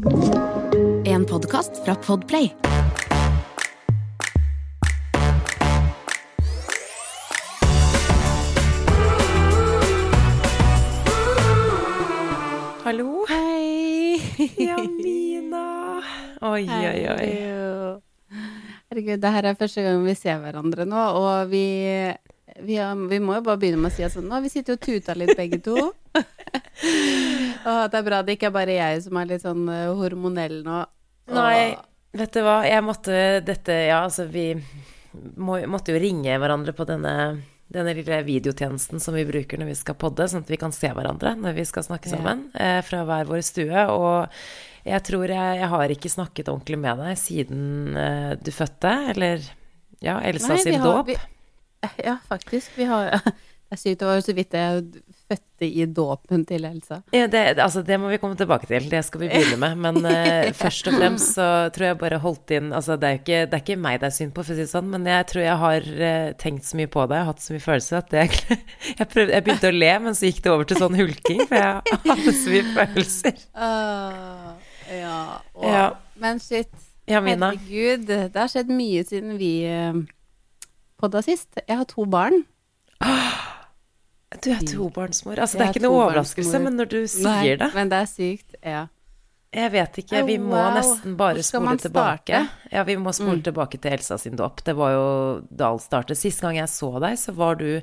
En podkast fra Podplay. Hallo. Hei! Jamina. Oi, oi, oi. Herregud, det her er første gang vi ser hverandre nå, og vi, vi, har, vi må jo bare begynne med å si at sånn Nå, vi sitter og tuter litt begge to. og det er bra det ikke er bare jeg som er litt sånn eh, hormonell nå. Nei, vet du hva, jeg måtte dette Ja, altså, vi må, måtte jo ringe hverandre på denne, denne lille videotjenesten som vi bruker når vi skal podde, sånn at vi kan se hverandre når vi skal snakke sammen, eh, fra hver vår stue. Og jeg tror jeg, jeg har ikke snakket ordentlig med deg siden eh, du fødte, eller ja, Elsa Nei, sin dåp. Ja, faktisk. Vi har er sykt. Det var jo så vidt jeg fødte i dåpen til Elsa. Ja, det, altså, det må vi komme tilbake til, det skal vi begynne med. Men uh, først og fremst så tror jeg bare holdt inn Altså, det er ikke, det er ikke meg det er synd på, for å si det sånn, men jeg tror jeg har uh, tenkt så mye på det, jeg har hatt så mye følelser, at det jeg, prøvde, jeg begynte å le, men så gikk det over til sånn hulking, for jeg hadde så mye følelser. Uh, ja. Og, Ja. Men shit. Ja, Mina. Herregud, det har skjedd mye siden vi eh, podda sist. Jeg har to barn. Du er tobarnsmor. Altså, det er ikke noe overraskelse, men når du sier Nei, det Men det er sykt. Ja. Jeg vet ikke, vi må wow. nesten bare spole tilbake. Ja, vi må spole Mm. tilbake til Elsa sin dåp. Det var jo da alt startet. Sist gang jeg så deg, så var du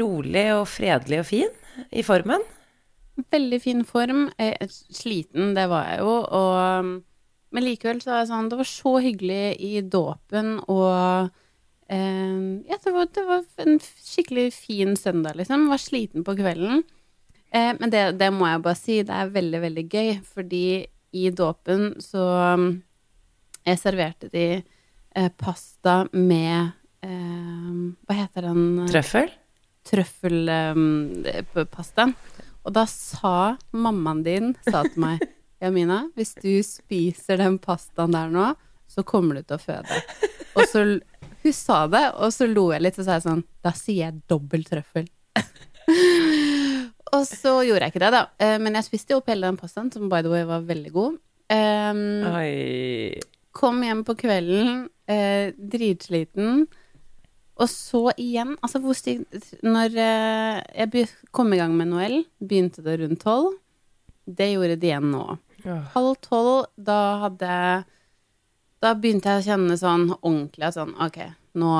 rolig og fredelig og fin i formen. Veldig fin form. Eh, Sliten, det var jeg jo. Og, men likevel så var det sånn Det var så hyggelig i dåpen og eh, Ja, det var, det var en skikkelig fin søndag, liksom. Var sliten på kvelden. Uh, men det, det må jeg bare si, det er veldig, veldig gøy, fordi i dåpen så um, Jeg serverte de uh, pasta med eh, Hva heter den? Trøffel? trøffelpasta. Og da sa mammaen din sa til meg Jamina, hvis du spiser den pastaen der nå, så kommer du til å føde. Og så Hun sa det, og så lo jeg litt, og sa sånn Da sier jeg dobbel trøffel. og så gjorde jeg ikke det, da. Eh, Men jeg spiste jo opp hele den pastaen, som by the way var veldig god. Um, Oi. kom hjem på kvelden, eh, dritsliten. Og så igjen Altså, hvor stygt Når eh, jeg kom i gang med Noel, begynte det rundt tolv. Det gjorde det igjen nå. Ja. Halv tolv, da hadde jeg Da begynte jeg å kjenne sånn ordentlig at sånn Ok, nå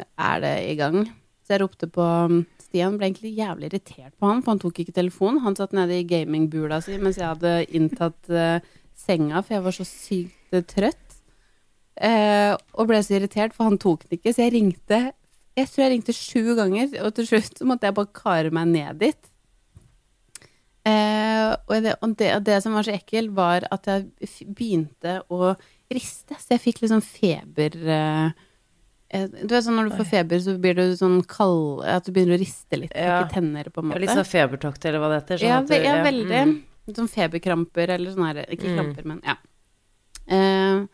er det i gang. Så jeg ropte på um, Stian, ble egentlig jævlig irritert på han, for han tok ikke telefonen. Han satt nede i gamingbula si mens jeg hadde inntatt uh, senga, for jeg var så sykt eh, trøtt. Uh, og ble så irritert, for han tok den ikke, så jeg ringte Jeg tror jeg ringte sju ganger, og til slutt måtte jeg bare kare meg ned dit. Og det, og det, det som var så ekkelt, var at jeg begynte å riste. Så jeg fikk liksom feber eh, Du vet sånn når du får feber, så blir du sånn kald At du begynner å riste litt, Ja. ikke tenner, på en måte. Litt sånn febertokt, eller hva det heter? sånn Ja, du- ja, ja, veldig. mm. Sånn feberkramper eller sånn her Ikke Mm. kramper, men ja. Uh,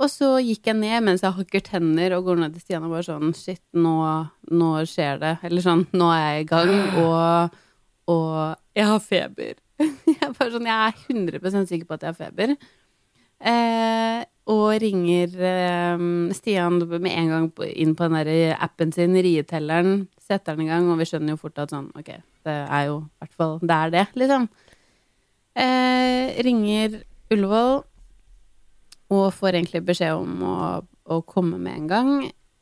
og så gikk jeg ned mens jeg hakker tenner og går ned til Stian og bare sånn Shit, nå, nå skjer det. Eller sånn, nå er jeg i gang, og, og jeg har feber. jeg er bare sånn, jeg er 100% sikker på at jeg har feber. Eh, og ringer eh, Stian med en gang inn på den der appen sin, rietelleren, setter den i gang, og vi skjønner jo fort at sånn, ok, det er jo i hvert fall, det er det, liksom. Eh, ringer Ullevål, og får egentlig beskjed om å, å komme med en gang.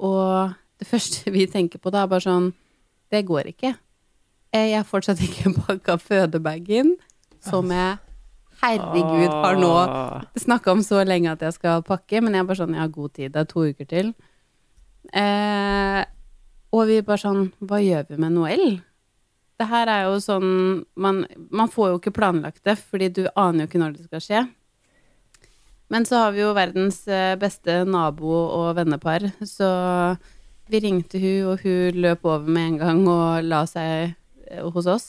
Og det første vi tenker på da, er bare sånn Det går ikke. Eh, Jeg har fortsatt ikke pakka fødebagen, som jeg herregud har nå Åh. snakka om så lenge at jeg skal pakke, men jeg er bare sånn, jeg har god tid, det er to uker til. Eh, og vi bare sånn, hva gjør vi med Noel? Det her er jo sånn, man, man får jo ikke planlagt det, fordi du aner jo ikke når det skal skje. Men så har vi jo verdens eh, beste nabo og vennepar, så vi ringte hun, og hun løp over med en gang og la seg eh, hos oss.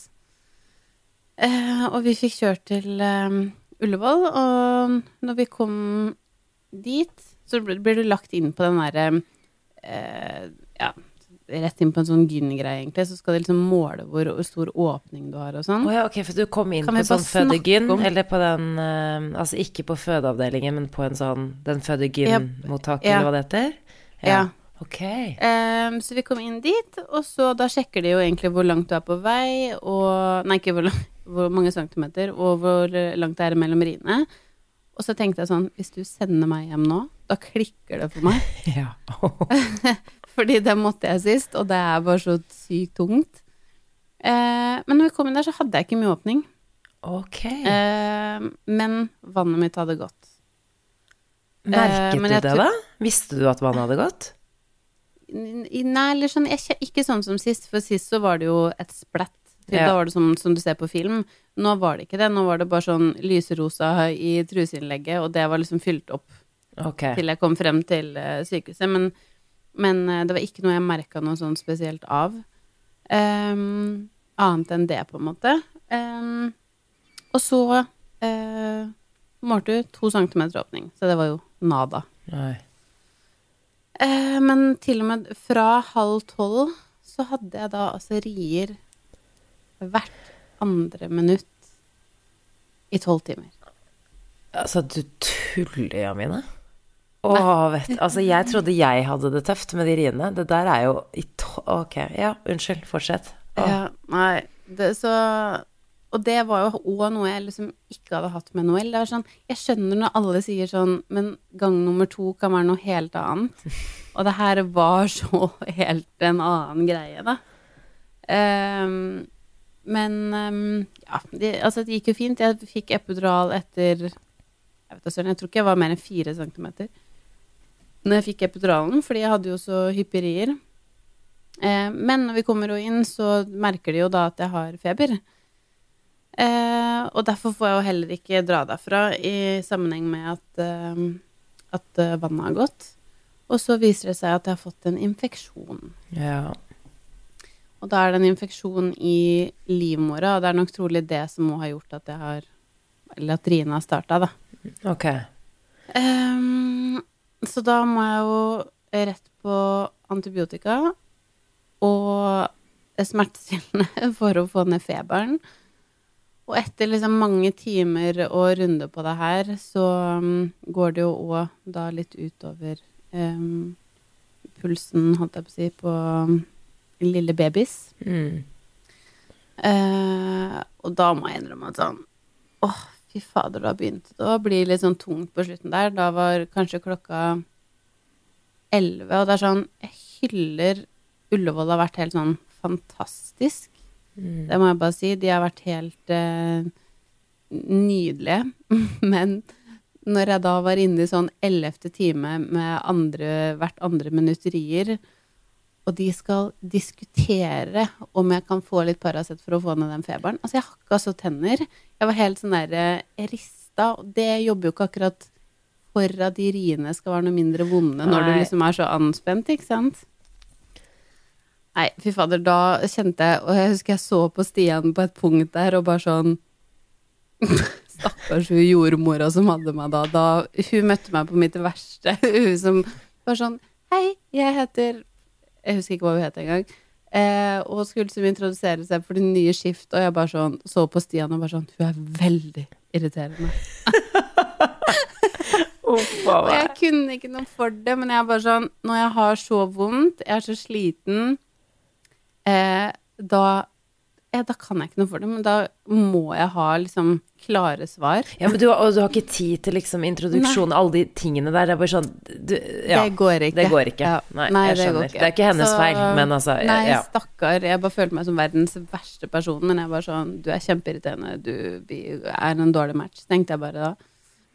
Eh, og vi fikk kjørt til eh, Ullevål, og når vi kom dit, så blir du lagt inn på den derre eh, Ja, rett inn på en sånn gyn-greie, egentlig. Så skal de liksom måle hvor stor åpning du har og sånn. Oh, ja, ok, for du kom inn Kan på sånn fødegyn, eller på den eh, Altså ikke på fødeavdelingen, men på en sånn Den fødegyn-mottaket, Ja. eller hva det heter? Ja. Ok. Um, så vi kom inn dit, og så da sjekker de jo egentlig hvor langt du er på vei, og Nei, ikke hvor, lang- hvor mange centimeter, og hvor langt det er mellom riene. Og så tenkte jeg sånn Hvis du sender meg hjem nå, da klikker det for meg. Ja. Fordi det måtte jeg sist, og det er bare så sykt tungt. Eh, men når vi kom inn der, så hadde jeg ikke mye åpning. ok. Eh, men vannet mitt hadde gått. Merket eh, du det, da? Visste du at vannet hadde gått? Nei, eller sånn jeg, Ikke sånn som sist, for sist så var det jo et splett. Ja. Da var det som, som du ser på film. Nå var det ikke det. Nå var det bare sånn lyserosa i truseinnlegget, og det var liksom fylt opp okay. til jeg kom frem til eh, sykehuset. Men, men eh, det var ikke noe jeg merka noe sånn spesielt av. Um, annet enn det, på en måte. Um, og så uh, målte du to centimeter åpning, så det var jo nada. Nei. Uh, men til og med fra halv tolv så hadde jeg da altså rier hvert andre minutt i tolv timer. Altså, du tuller, Jamine. Å, vet Altså, jeg trodde jeg hadde det tøft med de riene. Det der er jo i to... Ok, ja, unnskyld. Fortsett. Åh. Ja, nei, det, så Og det var jo òg noe jeg liksom ikke hadde hatt med Noel. Det er sånn, jeg skjønner når alle sier sånn, men gang nummer to kan være noe helt annet. Og det her var så helt en annen greie, da. Ehm, men um, ja, det, altså det gikk jo fint. Jeg fikk epidural etter jeg, vet jeg tror ikke jeg var mer enn fire centimeter når jeg fikk epiduralen, fordi jeg hadde jo så hypperier. Eh, men når vi kommer inn, så merker de jo da at jeg har feber. Eh, og derfor får jeg jo heller ikke dra derfra i sammenheng med at, eh, at eh, vannet har gått. Og så viser det seg at jeg har fått en infeksjon. Ja. Og da er det en infeksjon i livmora, og det er nok trolig det som må ha gjort at jeg har Eller at riene har starta, da. Ok. Um, så da må jeg jo rett på antibiotika og smertestillende for å få ned feberen. Og etter liksom mange timer og runder på det her, så um, går det jo òg da litt utover um, pulsen, holdt jeg på å si, på um, lille babys. Mm. Eh, og da må jeg innrømme at sånn Åh, fy fader, da begynte det å bli litt sånn tungt på slutten der. Da var kanskje klokka elleve, og det er sånn Jeg hyller Ullevål har vært helt sånn fantastisk. Mm. Det må jeg bare si. De har vært helt eh, nydelige. Men når jeg da var inne i sånn ellevte time med andre, hvert andre minutterier, og de skal diskutere om jeg kan få litt Paracet for å få ned den feberen Altså, jeg hakka så tenner. Jeg var helt sånn der eh, rista, og det jobber jo ikke akkurat for at de riene skal være noe mindre vonde når du liksom er så anspent, ikke sant? Nei, fy fader, da kjente jeg Og jeg husker jeg så på Stian på et punkt der og bare sånn Stakkars hun jordmora som hadde meg da. da. Hun møtte meg på mitt verste. Hun som var sånn Hei, jeg heter Jeg husker ikke hva hun het engang. Eh, og skulle liksom introdusere seg for det nye skift, og jeg bare sånn så på Stian og bare sånn Hun er veldig irriterende. Og jeg kunne ikke noe for det, men jeg er bare sånn Når jeg har så vondt, jeg er så sliten, eh, da eh, Da kan jeg ikke noe for det, men da må jeg ha liksom klare svar. Ja, men du, og du har ikke tid til liksom introduksjon, alle de tingene der. Det er bare sånn du, ja, det går ikke. Det går ikke. Ja. Nei, Nei, jeg det skjønner. ikke. Det er ikke hennes Så- feil, men altså Nei, ja. stakkar. Jeg bare følte meg som verdens verste person, men jeg var sånn Du er kjempeirriterende, du er en dårlig match, tenkte jeg bare da.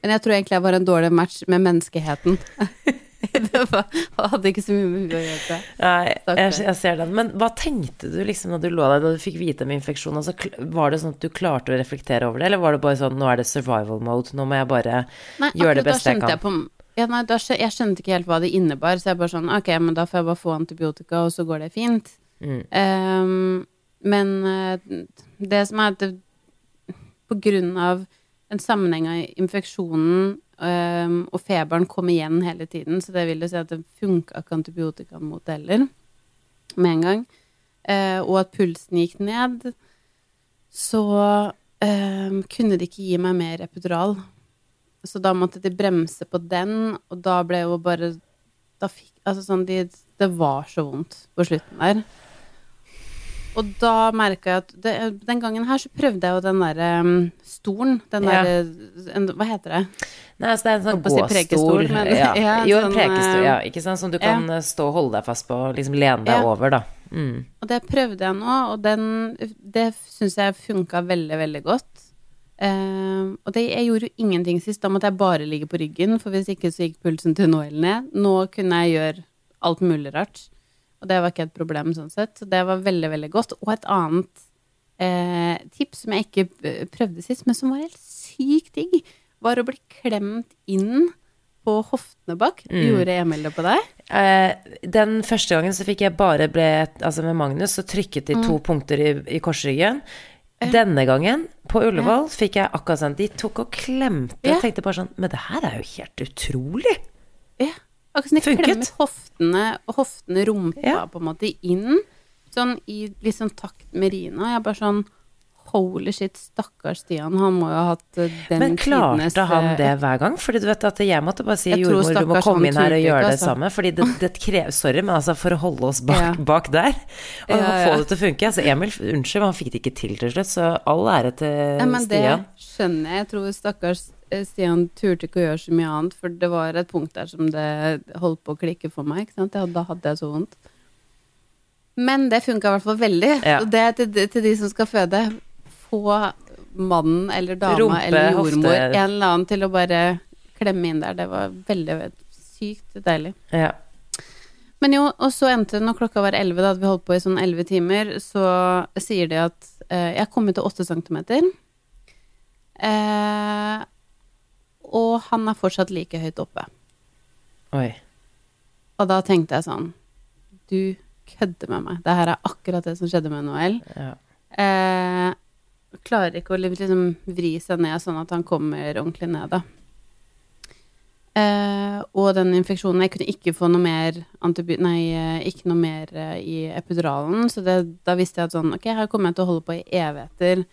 Men jeg tror egentlig jeg var en dårlig match med menneskeheten. det var, hadde ikke så mye med huet å gjøre. Nei, jeg, jeg ser den. Men hva tenkte du liksom da du lå der, da du fikk vite om infeksjonen? Altså, var det sånn at du klarte å reflektere over det, eller var det bare sånn nå er det survival mode, nå må jeg bare Nei, gjøre det beste jeg kan? kan? på, ja, nei, da jeg skjønte ikke helt hva det innebar, så jeg bare sånn Ok, men da får jeg bare få antibiotika, og så går det fint. Mm. Um, men eh, det som er at det, på grunn av en sammenheng av infeksjonen um, og feberen kom igjen hele tiden, så det vil jo si at det funka ikke antibiotikaen mot det heller. med en gang, Uh, og at pulsen gikk ned, så um, kunne de ikke gi meg mer epidural. Så da måtte de bremse på den, og da ble jo bare Da fikk Altså sånn de, Det var så vondt på slutten der. Og da merka jeg at det, Den gangen her så prøvde jeg jo den derre um, stolen. Den Ja. derre Hva heter det? Nei, altså det er en sånn gåstol. si prekestol, men- ja. ja, jo, en sånn, prekestol, eh, ja. Ikke sant? Som du kan ja. stå og holde deg fast på, liksom lene deg over, da. Mm. Og det prøvde jeg nå, og den, det syns jeg funka veldig, veldig godt. Uh, og det, jeg gjorde jo ingenting sist, da måtte jeg bare ligge på ryggen, for hvis ikke så gikk pulsen til Noel ned. Nå kunne jeg gjøre alt mulig rart, og det var ikke et problem sånn sett. Så det var veldig, veldig godt. Og et annet eh, tips som jeg ikke eh, prøvde sist, men som var helt sykt digg, var å bli klemt inn på hoftene bak. Gjorde Emil det på deg? Eh, den første gangen så fikk jeg bare ble, altså med Magnus, så trykket de Mm. to punkter i, i korsryggen. Denne gangen, på Ullevål, fikk jeg akkurat sånn De tok og klemte. Ja. Jeg tenkte bare sånn Men det her er jo helt utrolig! Ja. Akkurat som de Funket. klemmer hoftene, hoftene rumpa Ja. på en måte inn, sånn i litt sånn takt med Rina. Jeg er bare sånn Holy shit, stakkars Stian, han må jo ha hatt den den Men klarte tidenes, han eh, det hver gang? Fordi du vet at jeg måtte bare si jordmor, du må komme inn her og gjøre det altså. samme. Fordi det, det krever Sorry, men altså for å holde oss bak, Ja. bak der, og Ja, ja. få det til å funke Altså Emil, unnskyld, men han fikk det ikke til til slutt, så all ære til Ja, men det skjønner jeg. Jeg tror stakkars eh, Stian turte ikke å gjøre så mye annet, for det var et punkt der som det holdt på å klikke for meg. Ikke sant? Da hadde jeg så vondt. Men det funka i hvert fall veldig. Ja. Og det er til, til de som skal føde. Få mannen eller dama Rumpe, eller jordmor, hofte- en eller annen, til å bare klemme inn der. Det var veldig sykt deilig. Ja. Men jo, og så endte det når klokka var 11, da hadde vi holdt på i sånn 11 timer, så sier de at eh, jeg kom ut til åtte centimeter. Eh, og han er fortsatt like høyt oppe. Oi. Og da tenkte jeg sånn Du kødder med meg. Det her er akkurat det som skjedde med Noel. Ja. Eh, klarer ikke å liksom vri seg ned sånn at han kommer ordentlig ned, da. Eh, og den infeksjonen Jeg kunne ikke få noe mer antiby... Nei, eh, ikke noe mer eh, i epiduralen. Så det, da visste jeg at sånn Ok, her kommer jeg til å holde på i evigheter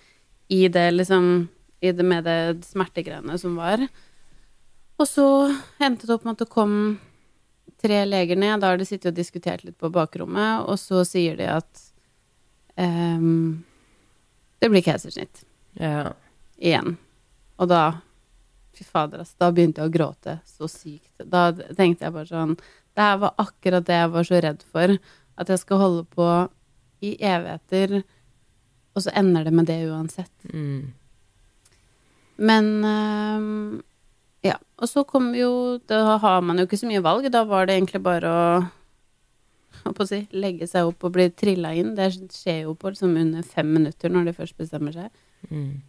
i det liksom i det, Med det smertegreiene som var. Og så endte det opp med at det kom tre leger ned. Da har de sittet og diskutert litt på bakrommet, og så sier de at ehm, det blir keisersnitt ja. igjen. Og da Fy fader, altså. Da begynte jeg å gråte så sykt. Da tenkte jeg bare sånn Det her var akkurat det jeg var så redd for. At jeg skal holde på i evigheter, og så ender det med det uansett. Mm. Men øh, ja. Og så kom jo Da har man jo ikke så mye valg. Da var det egentlig bare å å si, legge seg opp og bli trilla inn. Det skjer jo på liksom under fem minutter når de først bestemmer seg. Mm.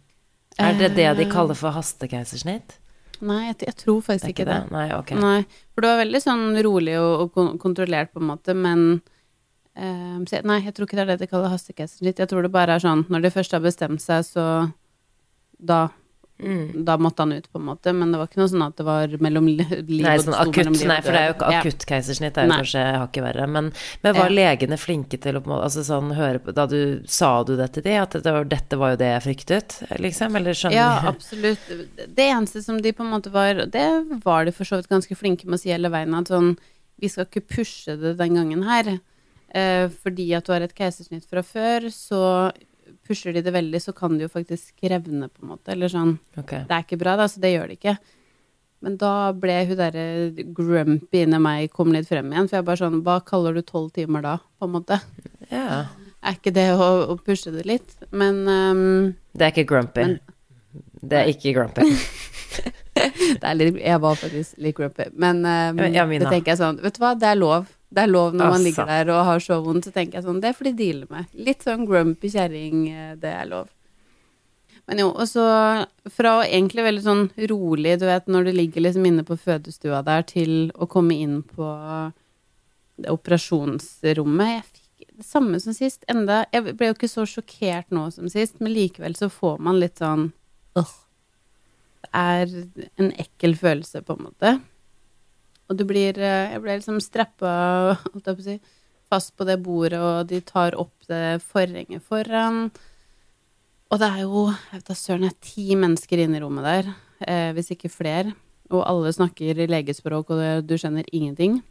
Er det det de Eh, kaller for hastekeisersnitt? Nei, jeg, jeg tror faktisk det ikke det. det? Nei, ok. Nei, for det var veldig sånn rolig og, og kon- kontrollert på en måte, men ehm, jeg- Nei, jeg tror ikke det er det de kaller hastekeisersnitt. Jeg tror det bare er sånn når de først har bestemt seg, så da Mm. Da måtte han ut, på en måte, men det var ikke noe sånn at det var mellom liv Nei, og sånn sto akutt, mellom liv nei, for det er jo ikke ikke Ja. akutt keisersnitt, er jo Nei. kanskje hakket verre. Men, men var legene flinke til å på en måte- altså sånn, høre på Da du sa du det til de, at det var, dette var jo det jeg fryktet, liksom? Eller skjønner Ja, absolutt. Det eneste som de på en måte var Det var de for så vidt ganske flinke med å si hele veien, at sånn Vi skal ikke pushe det den gangen her. Eh, fordi at du har et keisersnitt fra før, så pusher de det veldig, så kan det jo faktisk revne, på en måte. Eller sånn okay. Det er ikke bra, da, så det gjør det ikke. Men da ble hun derre grumpy inni meg kom litt frem igjen, for jeg bare sånn Hva kaller du tolv timer da, på en måte? Yeah. Er ikke det å, å pushe det litt? Men um, Det er ikke grumpy. Men- det er ikke grumpy. det er litt, jeg var faktisk litt grumpy. Men um, Ja, det tenker jeg sånn Vet du hva, det er lov. Det er lov når man Altså. ligger der og har så vondt, så tenker jeg sånn Det får de deale med. Litt sånn grumpy kjerring, eh, det er lov. Men jo, og så fra egentlig veldig sånn rolig, du vet, når du ligger liksom inne på fødestua der, til å komme inn på det operasjonsrommet Jeg fikk det samme som sist. Enda Jeg ble jo ikke så sjokkert nå som sist, men likevel så får man litt sånn øh. Det er en ekkel følelse, på en måte. Og du blir eh, Jeg ble liksom strappa, si, fast på det bordet, og de tar opp det forhenget foran. Og det er jo jeg vet da søren, det er ti mennesker inne i rommet der, eh, hvis ikke flere. Og alle snakker legespråk, og det, du skjønner ingenting.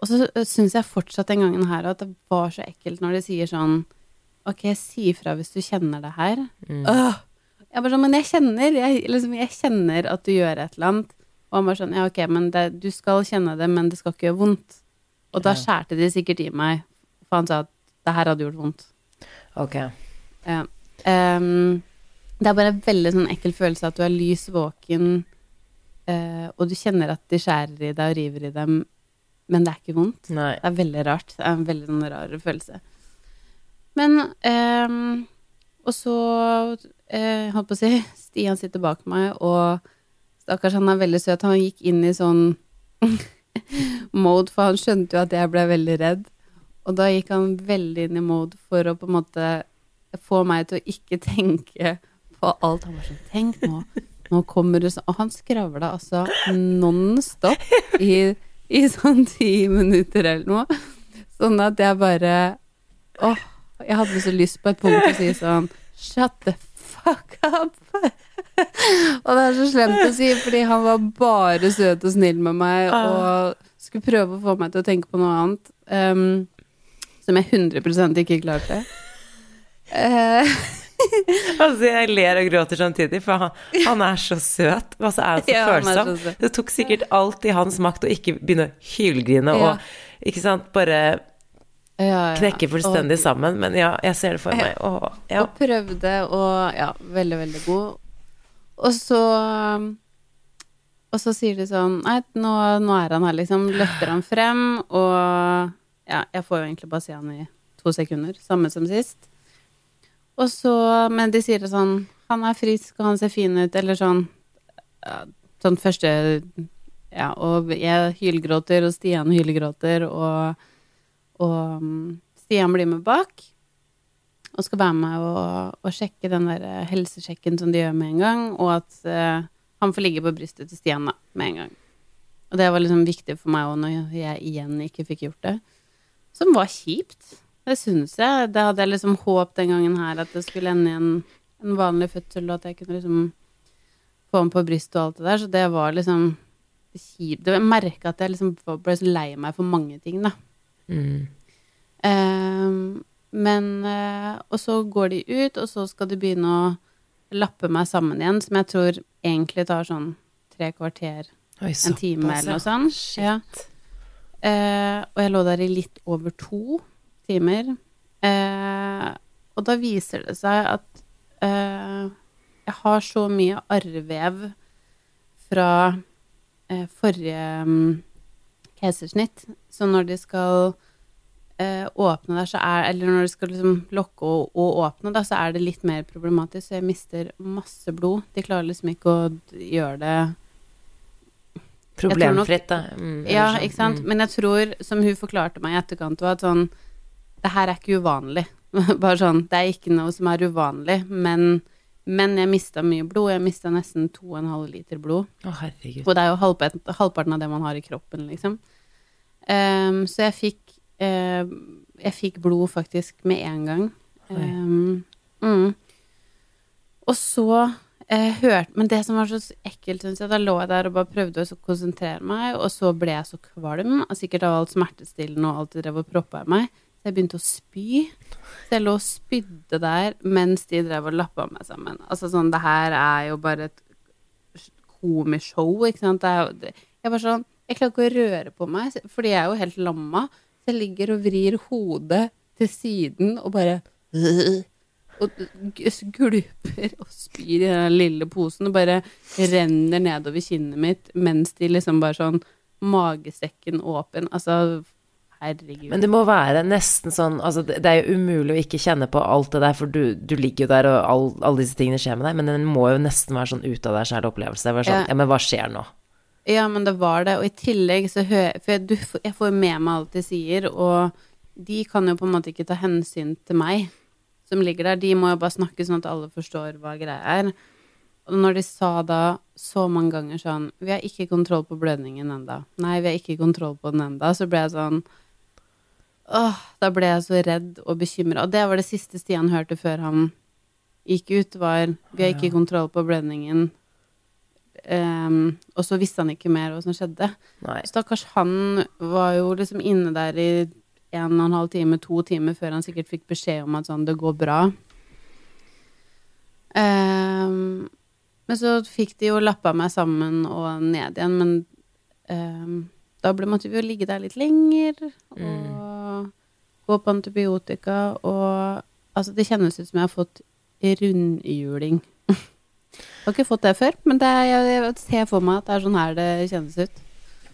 Og så syns jeg fortsatt den gangen her at det var så ekkelt når de sier sånn Ok, si ifra hvis du kjenner det her. Mm. Jeg bare sånn, men jeg kjenner, jeg, liksom, jeg kjenner at du gjør et eller annet. Og han bare sånn, ja, ok, men det, du skal kjenne det, men det skal ikke gjøre vondt. Og da skjærte de sikkert i meg, for han sa at det her hadde gjort vondt. Ok. Ja. Um, det er bare en veldig sånn ekkel følelse at du er lys våken, uh, og du kjenner at de skjærer i deg og river i dem, men det er ikke vondt. Nei. Det er veldig rart. Det er en veldig sånn rar følelse. Men um, Og så uh, holdt på å si Stian sitter bak meg, og stakkars, han er veldig søt. Han gikk inn i sånn mode, for han skjønte jo at jeg ble veldig redd. Og da gikk han veldig inn i mode for å på en måte få meg til å ikke tenke på alt. Han var sånn Tenk nå, nå kommer det sånn Og han skravla altså non-stop i, i sånn ti minutter eller noe. Sånn at jeg bare Åh, jeg hadde så lyst på et punkt å si sånn Shut the fuck up! og det er så slemt å si, fordi han var bare søt og snill med meg og skulle prøve å få meg til å tenke på noe annet. um, som jeg 100% ikke klarte. Eh, Altså, jeg ler og gråter samtidig, for han, han er så søt. Og så er han så Ja, han er så følsom. Det tok sikkert alt i hans makt å ikke begynne å hylgrine Ja. og ikke sant, bare ja, ja. knekke fullstendig Og- sammen. Men ja, jeg ser det for meg. Og, ja. Og prøvde, og ja, veldig, veldig god. Og så Og så sier de sånn Nei, nå, nå er han her, liksom. Løfter han frem, og ja, jeg får jo egentlig bare se han i to sekunder. Samme som sist. Og så Men de sier det sånn Han er frisk, og han ser fin ut, eller sånn Sånn første Ja, og jeg hylgråter, og Stian hylgråter, og, og mm, Stian blir med bak og skal være med og, og sjekke den der eh, helsesjekken som de gjør med en gang, og at eh, han får ligge på brystet til Stian da, med en gang. Og det var liksom viktig for meg òg når jeg igjen ikke fikk gjort det. Som var kjipt. Det syns jeg. Det hadde jeg liksom håp den gangen her, at det skulle ende i en, en vanlig fødsel, og at jeg kunne liksom få ham på brystet og alt det der. Så det var liksom kjipt. Jeg merka at jeg liksom ble så lei meg for mange ting, da. Mm. Ehm, men eh, Og så går de ut, og så skal de begynne å lappe meg sammen igjen, som jeg tror egentlig tar sånn tre kvarter, Oi, en time pass, eller noe sånt. Ja. Eh, og jeg lå der i litt over to timer. Eh, og da viser det seg at eh, jeg har så mye arrvev fra eh, forrige um, keisersnitt, så når de skal åpne der, så er Eller når du skal liksom lokke og, og åpne, da, så er det litt mer problematisk. Så jeg mister masse blod. De klarer liksom ikke å gjøre det Problemfritt, da. Mm, Ja, ikke sant. Mm. Men jeg tror, som hun forklarte meg i etterkant, var at sånn Det her er ikke uvanlig. Bare sånn Det er ikke noe som er uvanlig, men men jeg mista mye blod. Jeg mista nesten 2,5 liter blod. Å, herregud. Og det er jo halvparten, halvparten av det man har i kroppen, liksom. Um, så jeg fikk eh, Jeg fikk blod faktisk med en gang. Ehm, mm. Og så eh, hørte Men det som var så ekkelt, syns jeg, da lå jeg der og bare prøvde å konsentrere meg, og så ble jeg så kvalm, sikkert av alt smertestillende og alt de drev og proppa i meg. Så jeg begynte å spy. Så jeg lå og spydde der mens de drev og lappa meg sammen. Altså sånn, det her er jo bare et komishow, ikke sant. Det er jo Jeg bare sånn Jeg klarer ikke å røre på meg, fordi jeg er jo helt lamma. Jeg ligger og vrir hodet til siden og bare og gulper og spyr i den lille posen og bare renner nedover kinnet mitt mens de liksom bare sånn Magesekken åpen. Altså, herregud. Men det må være nesten sånn altså det, det er jo umulig å ikke kjenne på alt det der, for du, du ligger jo der, og all, alle disse tingene skjer med deg, men den må jo nesten være sånn ut av deg sjæl opplevelse. Sånn, Ja. ja, men hva skjer nå? Ja, men det var det. Og i tillegg så hører For jeg, du, får- jeg får jo med meg alt de sier, og de kan jo på en måte ikke ta hensyn til meg som ligger der. De må jo bare snakke sånn at alle forstår hva greia er. Og når de sa da så mange ganger sånn Vi har ikke kontroll på blødningen enda. Nei, vi har ikke kontroll på den enda. Så ble jeg sånn Åh, da ble jeg så redd og bekymra. Og det var det siste Stian hørte før han gikk ut, var Vi har ikke kontroll på blødningen. Ehm, og så visste han ikke mer hva som skjedde. Nei. Stakkars han var jo liksom inne der i en og en halv time, to timer før han sikkert fikk beskjed om at sånn, det går bra. Um, men så fikk de jo lappa meg sammen og ned igjen, men um, da ble, måtte vi jo ligge der litt lenger og gå på antibiotika og Altså, det kjennes ut som jeg har fått rundhjuling. Har ikke fått det før, men det er, jeg, jeg ser for meg at det er sånn her det kjennes ut.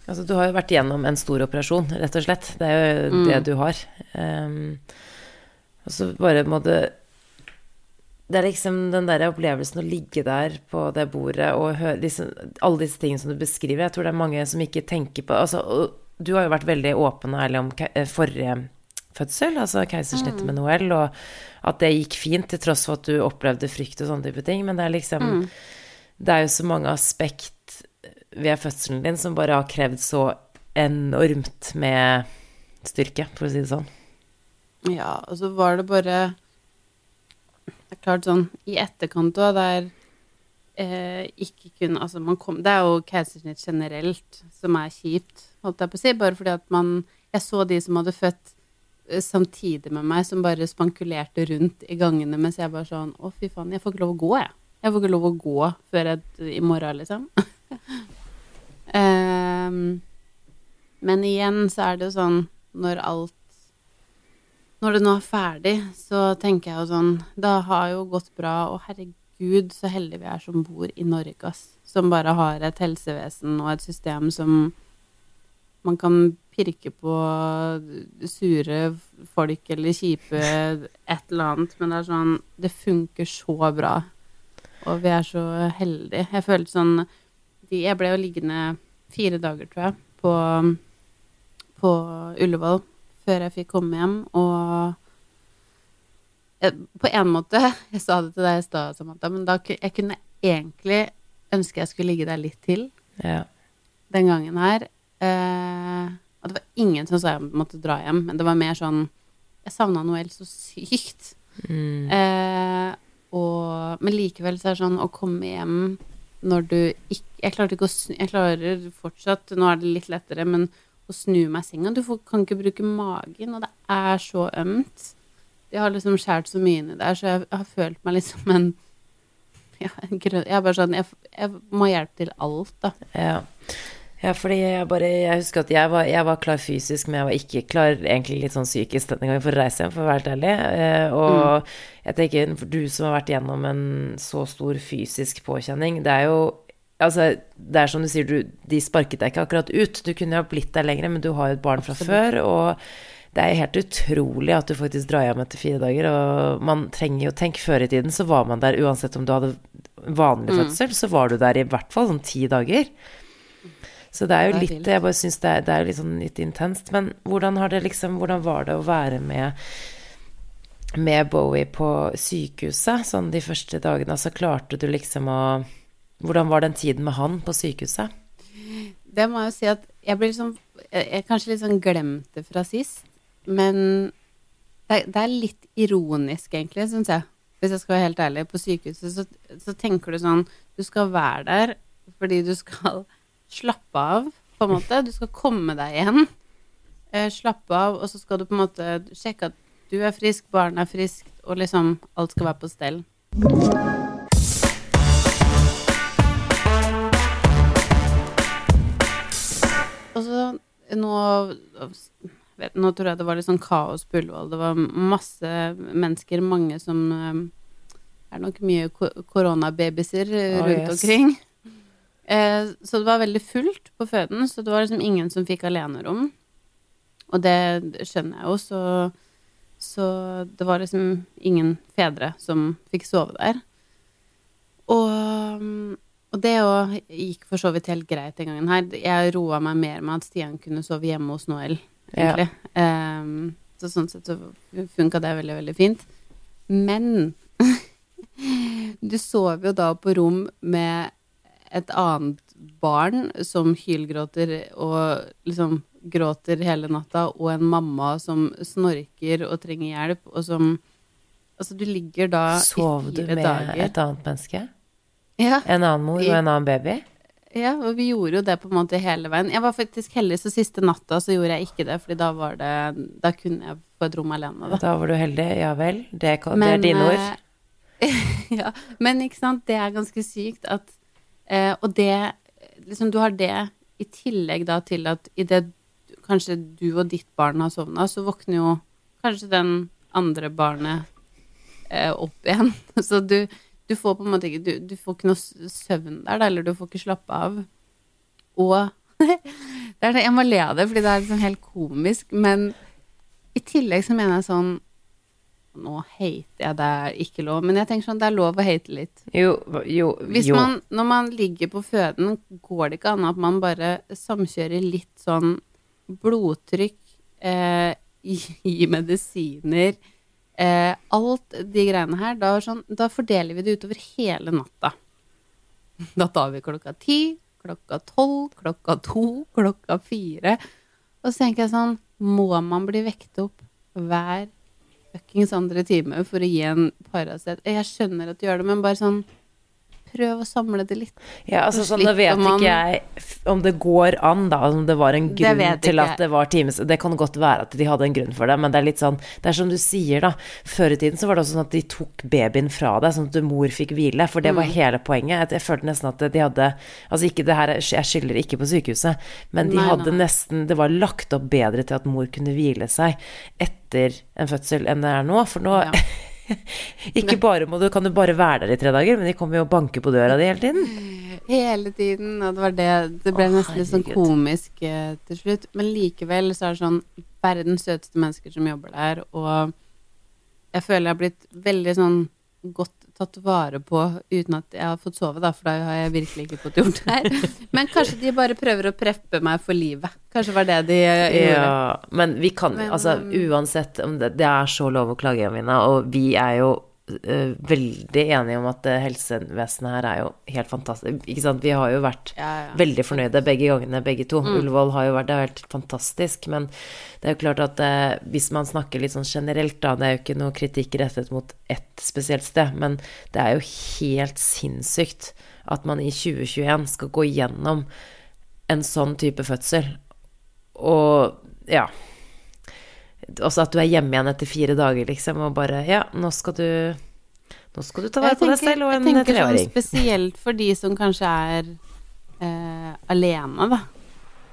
Altså, du har jo vært gjennom en stor operasjon, rett og slett. Det er jo Mm. det du har. Um, og så bare må det Det er liksom den der opplevelsen å ligge der på det bordet og høre liksom, alle disse tingene som du beskriver. Jeg tror det er mange som ikke tenker på altså, Du har jo vært veldig åpen og ærlig om eh, forrige fødsel, altså keisersnittet med Noel, og at det gikk fint til tross for at du opplevde frykt og sånne type ting. Men det er liksom Det er jo så mange aspekt ved fødselen din som bare har krevd så enormt med styrke, for å si det sånn. Ja, og så var det bare Det er klart sånn i etterkant òg, der eh, ikke kun Altså, man kom Det er jo keisersnitt generelt som er kjipt, holdt jeg på å si, bare fordi at man Jeg så de som hadde født samtidig med meg, som bare spankulerte rundt i gangene mens jeg bare sånn Å, fy faen, jeg får ikke lov å gå, jeg. Jeg får ikke lov å gå før jeg, i morgen, liksom. um, men igjen så er det jo sånn når alt Når det nå er ferdig, så tenker jeg jo sånn Det har jo gått bra, og herregud, så heldige vi er som bor i Norge, ass. Som bare har et helsevesen og et system som man kan pirke på sure folk eller kjipe et eller annet, men det er sånn Det funker så bra. Og vi er så heldige. Jeg følte sånn Jeg ble jo liggende fire dager, tror jeg, på, på Ullevål før jeg fikk komme hjem, og på en måte Jeg sa det til deg i stad, Samantha, men da jeg kunne egentlig ønske jeg skulle ligge der litt til Ja. den gangen her. Eh, og det var ingen som sa jeg måtte dra hjem, men det var mer sånn Jeg savna Noel så sykt. Mm. Eh, og, men likevel så er det sånn å komme hjem når du ikke Jeg klarte ikke å snu Jeg klarer fortsatt, nå er det litt lettere, men å snu meg i senga Du får, kan ikke bruke magen, og det er så ømt. De har liksom skåret så mye inni der, så jeg, har følt meg litt som en ja, grønn Jeg er bare sånn jeg, jeg må hjelpe til alt, da. Ja. Ja, fordi jeg bare Jeg husker at jeg var, jeg var klar fysisk, men jeg var ikke klar egentlig litt sånn psykisk denne gangen for å reise hjem, for å være helt ærlig. Eh, og jeg tenker, for du som har vært gjennom en så stor fysisk påkjenning, det er jo Altså, det er som du sier, du, de sparket deg ikke akkurat ut. Du kunne jo ha blitt der lenger, men du har jo et barn fra før, og det er jo helt utrolig at du faktisk drar hjem etter fire dager, og man trenger jo Tenk, før i tiden så var man der uansett om du hadde vanlig fødsel, så var du der i hvert fall sånn ti dager. Så det er jo litt. Jeg bare syns det, det er jo litt sånn litt intenst. Men hvordan har det liksom Hvordan var det å være med med Bowie på sykehuset sånn de første dagene? Altså klarte du liksom å Hvordan var den tiden med han på sykehuset? Det må jeg jo si at jeg blir liksom Jeg kanskje litt sånn glemt det fra sist, men det, det er litt ironisk, egentlig, syns jeg. Hvis jeg skal være helt ærlig. På sykehuset så, så tenker du sånn Du skal være der fordi du skal slappe av, på en måte. Du skal komme deg igjen. Uh, slappe av, og så skal du på en måte sjekke at du er frisk, barnet er friskt, og liksom alt skal være på stell. Og så nå vet, Nå tror jeg det var litt sånn kaos på Ullevål. Det var masse mennesker, mange som um, Er nok mye ko- koronababyser rundt Oh, yes. omkring. Eh, så det var veldig fullt på føden, så det var liksom ingen som fikk alenerom. Og det skjønner jeg jo, så, så det var liksom ingen fedre som fikk sove der. Og, og det òg gikk for så vidt helt greit den gangen her. Jeg roa meg mer med at Stian kunne sove hjemme hos Noel, Ja. egentlig. Ehm, så sånn sett så funka det veldig, veldig fint. Men du sover jo da på rom med et annet barn som hylgråter og liksom gråter hele natta, og en mamma som snorker og trenger hjelp, og som Altså, du ligger da Sov i du med dager. et annet menneske? Ja, En annen mor og en annen baby? ja, og vi gjorde jo det på en måte hele veien. Jeg var faktisk heldig, så siste natta så gjorde jeg ikke det, fordi da var det Da kunne jeg få et rom alene, da. Da var du heldig, ja vel. Det, det er dine ord. eh, ja, men ikke sant, det er ganske sykt at eh, Og det Liksom, du har det i tillegg da til at idet kanskje du og ditt barn har sovna, så våkner jo kanskje den andre barnet eh, opp igjen. Så du, du får på en måte ikke du, du får ikke noe søvn der, eller du får ikke slappe av. Og det er Jeg må le av det, fordi det er liksom helt komisk, men i tillegg så mener jeg sånn Nå hater jeg, det er ikke lov, men jeg tenker sånn, det er lov å hate litt. Jo, jo, Hvis jo. man, når man ligger på føden, går det ikke an at man bare samkjører litt sånn blodtrykk, eh, gi, medisiner, eh, alt de greiene her, da, sånn, da fordeler vi det utover hele natta. Da tar vi klokka ti, klokka tolv, klokka to, klokka fire. Og så tenker jeg sånn, må man bli vekt opp hver fuckings andre time for å gi en Paracet? Jeg skjønner at du gjør det, men bare sånn Prøv å samle det litt. Ja, altså sånn, Nå vet man- ikke jeg om det går an, da, om det var en grunn til at jeg. det var times Det kan godt være at de hadde en grunn for det, men det er litt sånn Det er som du sier, da. Før i tiden så var det også sånn at de tok babyen fra deg, sånn at mor fikk hvile. For det var Mm. hele poenget. Jeg, jeg følte nesten at de hadde Altså ikke det her Jeg skylder ikke på sykehuset, men de Nei, hadde nei. nesten Det var lagt opp bedre til at mor kunne hvile seg etter en fødsel enn det er nå. For nå Ja. Ikke bare må du, kan du bare være der i tre dager, men de kommer jo og banker på døra di hele tiden. Hele tiden, og det var det Det ble Åh, nesten litt sånn komisk eh, til slutt. Men likevel så er det sånn verdens søteste mennesker som jobber der, og jeg føler jeg har blitt veldig sånn godt tatt vare på uten at jeg har fått sove, da, for da har jeg virkelig ikke fått gjort det her. Men kanskje de bare prøver å preppe meg for livet. Kanskje var det de eh, gjorde. Ja, men vi kan Men, altså um, uansett om det, det er så lov å klage, Jamina, og vi er jo veldig enige om at eh, helsevesenet her er jo helt fantastisk. Ikke sant, vi har jo vært Ja, ja. veldig fornøyde begge gangene, begge to. Mm. Ullevål har jo vært, det er helt fantastisk, men det er jo klart at eh, hvis man snakker litt sånn generelt, da, det er jo ikke noe kritikk rettet mot ett spesielt sted, men det er jo helt sinnssykt at man i 2021 skal gå gjennom en sånn type fødsel. Og ja Også at du er hjemme igjen etter fire dager, liksom, og bare Ja, nå skal du Nå skal du ta vare Jeg på deg selv og jeg en tenker sånn treåring. spesielt for de som kanskje er eh, alene, da.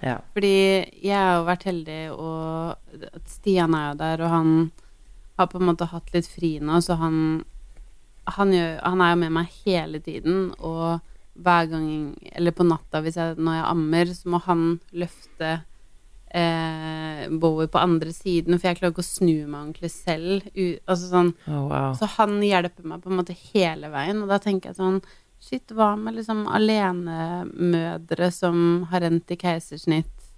Ja. Fordi jeg har jo vært heldig, og Stian er jo der, og han har på en måte hatt litt fri nå, så han han, gjør, han er jo med meg hele tiden, og hver gang Eller på natta, hvis jeg, når jeg ammer, så må han løfte eh, Bowie på andre siden, for jeg klarer ikke å snu meg ordentlig selv. U, altså sånn oh, wow. så han hjelper meg på en måte hele veien, og da tenker jeg sånn Shit, hva med liksom alenemødre som har rent i keisersnitt,